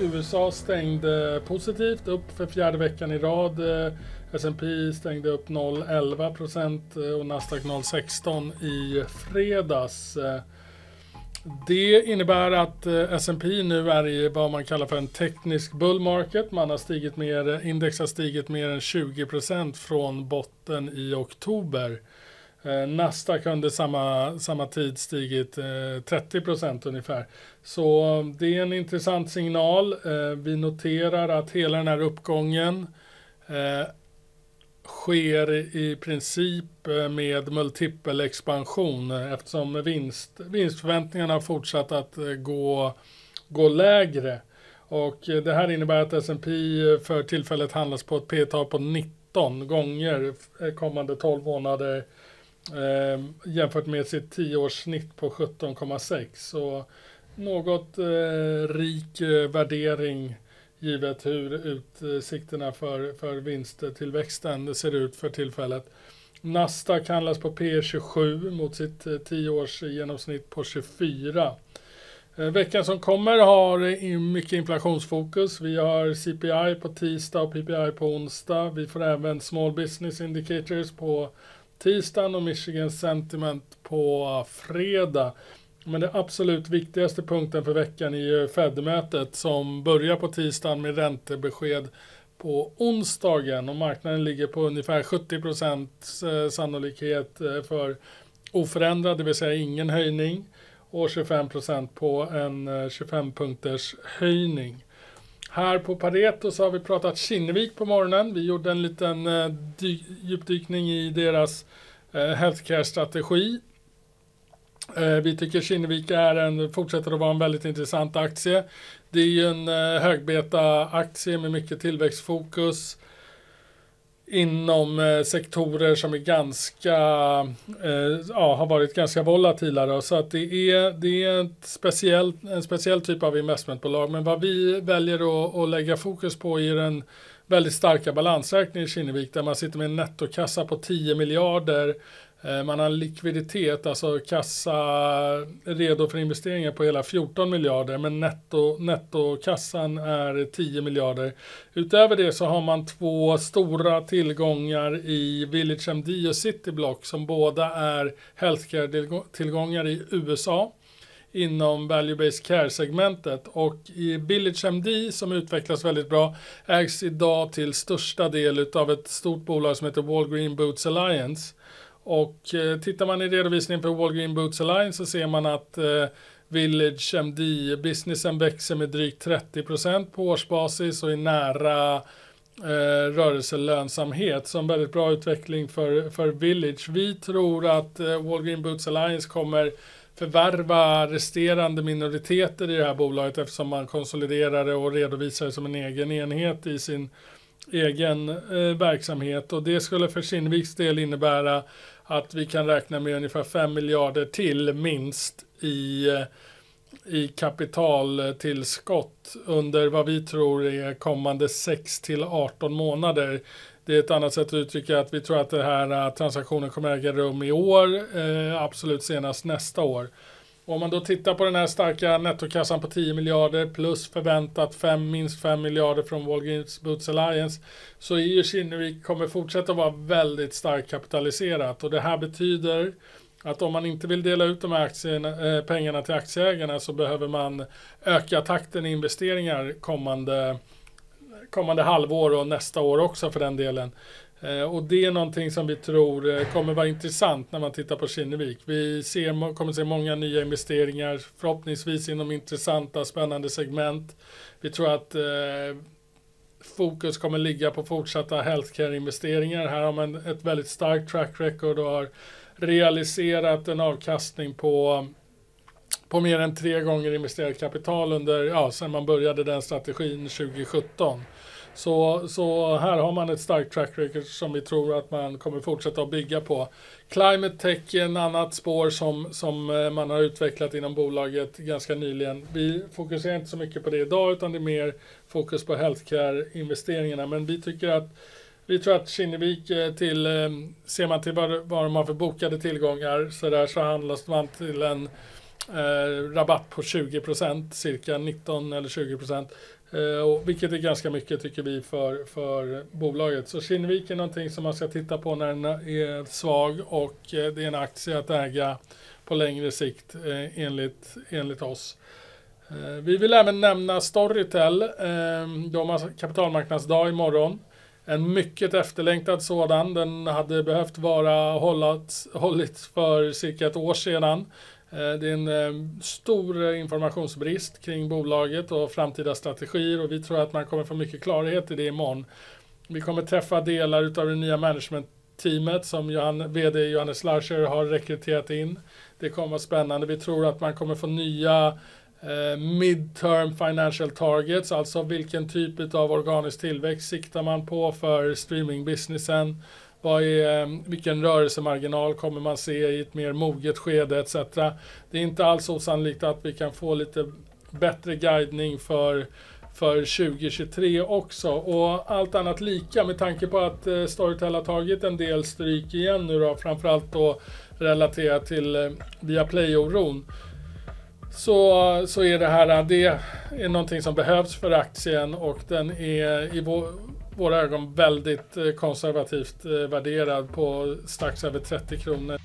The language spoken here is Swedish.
USA stängde positivt, upp för fjärde veckan i rad. Eh, S&P stängde upp 0,11 procent eh, och Nasdaq 0,16 i fredags. Eh, det innebär att S&P nu är i vad man kallar för en teknisk bull market. Man har stigit mer, index har stigit mer än 20 procent från botten i oktober. Nasdaq Nasdaq under samma, samma tid stigit eh, 30 procent ungefär. Så eh, det är en intressant signal. Eh, vi noterar att hela den här uppgången eh, sker i princip eh, med multipel expansion eftersom vinst, vinstförväntningarna har fortsatt att gå, gå lägre. Och det här innebär att S&P för tillfället handlas på ett P-tal på 19 gånger kommande 12 månader eh, jämfört med sitt 10-årssnitt på 17,6. Så något eh, rik eh, värdering givet hur utsikterna för, för vinsttillväxten ser ut för tillfället. Nasdaq handlas på P27 mot sitt eh, 10-års genomsnitt på 24. Eh, veckan som kommer har mycket inflationsfokus. Vi har CPI på tisdag och PPI på onsdag. Vi får även Small Business Indicators på tisdagen och Michigan Sentiment på fredag. Men den absolut viktigaste punkten för veckan är ju Fed-mötet som börjar på tisdagen med räntebesked på onsdagen och marknaden ligger på ungefär 70 procents eh, sannolikhet eh, för oförändrad, det vill säga ingen höjning och 25 procent på en eh, 25-punkters höjning. Här på Pareto så har vi pratat Kinnevik på morgonen. Vi gjorde en liten eh, djupdykning i deras eh, healthcare-strategi. Eh, vi tycker Kinnevik är en, fortsätter att vara en väldigt intressant aktie. Det är ju en eh, högbeta-aktie med mycket tillväxtfokus inom eh, sektorer som är ganska, eh, ja, har varit ganska volatila. Då. Så att det är, det är ett speciell, en speciell typ av investmentbolag. Men vad vi väljer att, att lägga fokus på är den väldigt starka balansräkningen i Kinnevik där man sitter med en nettokassa på 10 miljarder Eh, man har likviditet, alltså kassa redo för investeringar på hela 14 miljarder, men netto, nettokassan är 10 miljarder. Utöver det så har man två stora tillgångar i Village MD och Cityblock som båda är healthcare-tillgångar i USA inom Value-Based Care-segmentet och i Village MD som utvecklas väldigt bra ägs idag till största del av ett stort bolag som heter Walgreen Boots Alliance och eh, tittar man i redovisningen för Walgreen Boots Alliance så ser man att eh, Village MD businessen växer med drygt 30% på årsbasis och är nära eh, rörelselönsamhet. Så en väldigt bra utveckling för, för Village. Vi tror att eh, Walgreen Boots Alliance kommer förvärva resterande minoriteter i det här bolaget eftersom man konsoliderar det och redovisar det som en egen enhet i sin egen eh, verksamhet och det skulle för Kinneviks del innebära att vi kan räkna med ungefär 5 miljarder till minst i, eh, i kapitaltillskott under vad vi tror är kommande 6 till 18 månader. Det är ett annat sätt att uttrycka att vi tror att den här eh, transaktionen kommer äga rum i år, eh, absolut senast nästa år. Och om man då tittar på den här starka nettokassan på 10 miljarder plus förväntat fem, minst 5 miljarder från Walgreens Boots Alliance så är ju Kinnevik kommer fortsätta vara väldigt starkt kapitaliserat och det här betyder att om man inte vill dela ut de här aktierna, eh, pengarna till aktieägarna så behöver man öka takten i investeringar kommande, kommande halvår och nästa år också för den delen. Eh, och det är någonting som vi tror eh, kommer vara intressant när man tittar på Kinnevik. Vi ser, kommer se många nya investeringar, förhoppningsvis inom intressanta, spännande segment. Vi tror att eh, fokus kommer ligga på fortsatta healthcare-investeringar. Här har man ett väldigt starkt track record och har realiserat en avkastning på på mer än tre gånger investerat kapital under, ja, sedan man började den strategin 2017. Så, så här har man ett starkt track record som vi tror att man kommer fortsätta att bygga på. Climate Tech är en annat spår som, som eh, man har utvecklat inom bolaget ganska nyligen. Vi fokuserar inte så mycket på det idag utan det är mer fokus på healthcare-investeringarna. Men vi tycker att vi tror att Kinnevik eh, till, eh, ser man till vad, vad de har för bokade tillgångar så där så handlas man till en eh, rabatt på 20 procent, cirka 19 eller 20 Eh, och vilket är ganska mycket tycker vi för, för bolaget. Så Kinnevik är någonting som man ska titta på när den är svag och eh, det är en aktie att äga på längre sikt eh, enligt, enligt oss. Vi vill även nämna Storytel. Ehm, de har kapitalmarknadsdag imorgon. En mycket efterlängtad sådan. Den hade behövt vara hållits, hållits för cirka ett år sedan. Eh, det är en eh, stor eh, informationsbrist kring bolaget och framtida strategier och vi tror att man kommer få mycket klarhet i det imorgon. Vi kommer träffa delar utav det nya managementteamet som Johan, VD Johannes Larcher har rekryterat in. Det kommer vara spännande. Vi tror att man kommer få nya midterm financial targets, alltså vilken typ utav organisk tillväxt siktar man på för streamingbusinessen? Vad är, ehm, vilken rörelsemarginal kommer man se i ett mer moget skede etc. Det är inte alls osannolikt att vi kan få lite bättre guidning för för 2023 också och allt annat lika med tanke på att eh, Storytel har tagit en del stryk igen nu då, framförallt då relaterat till eh, Viaplay-oron. Så, så är det här, det är någonting som behövs för aktien och den är i vår våra ögon väldigt eh, konservativt eh, värderad på strax över 30 kronor.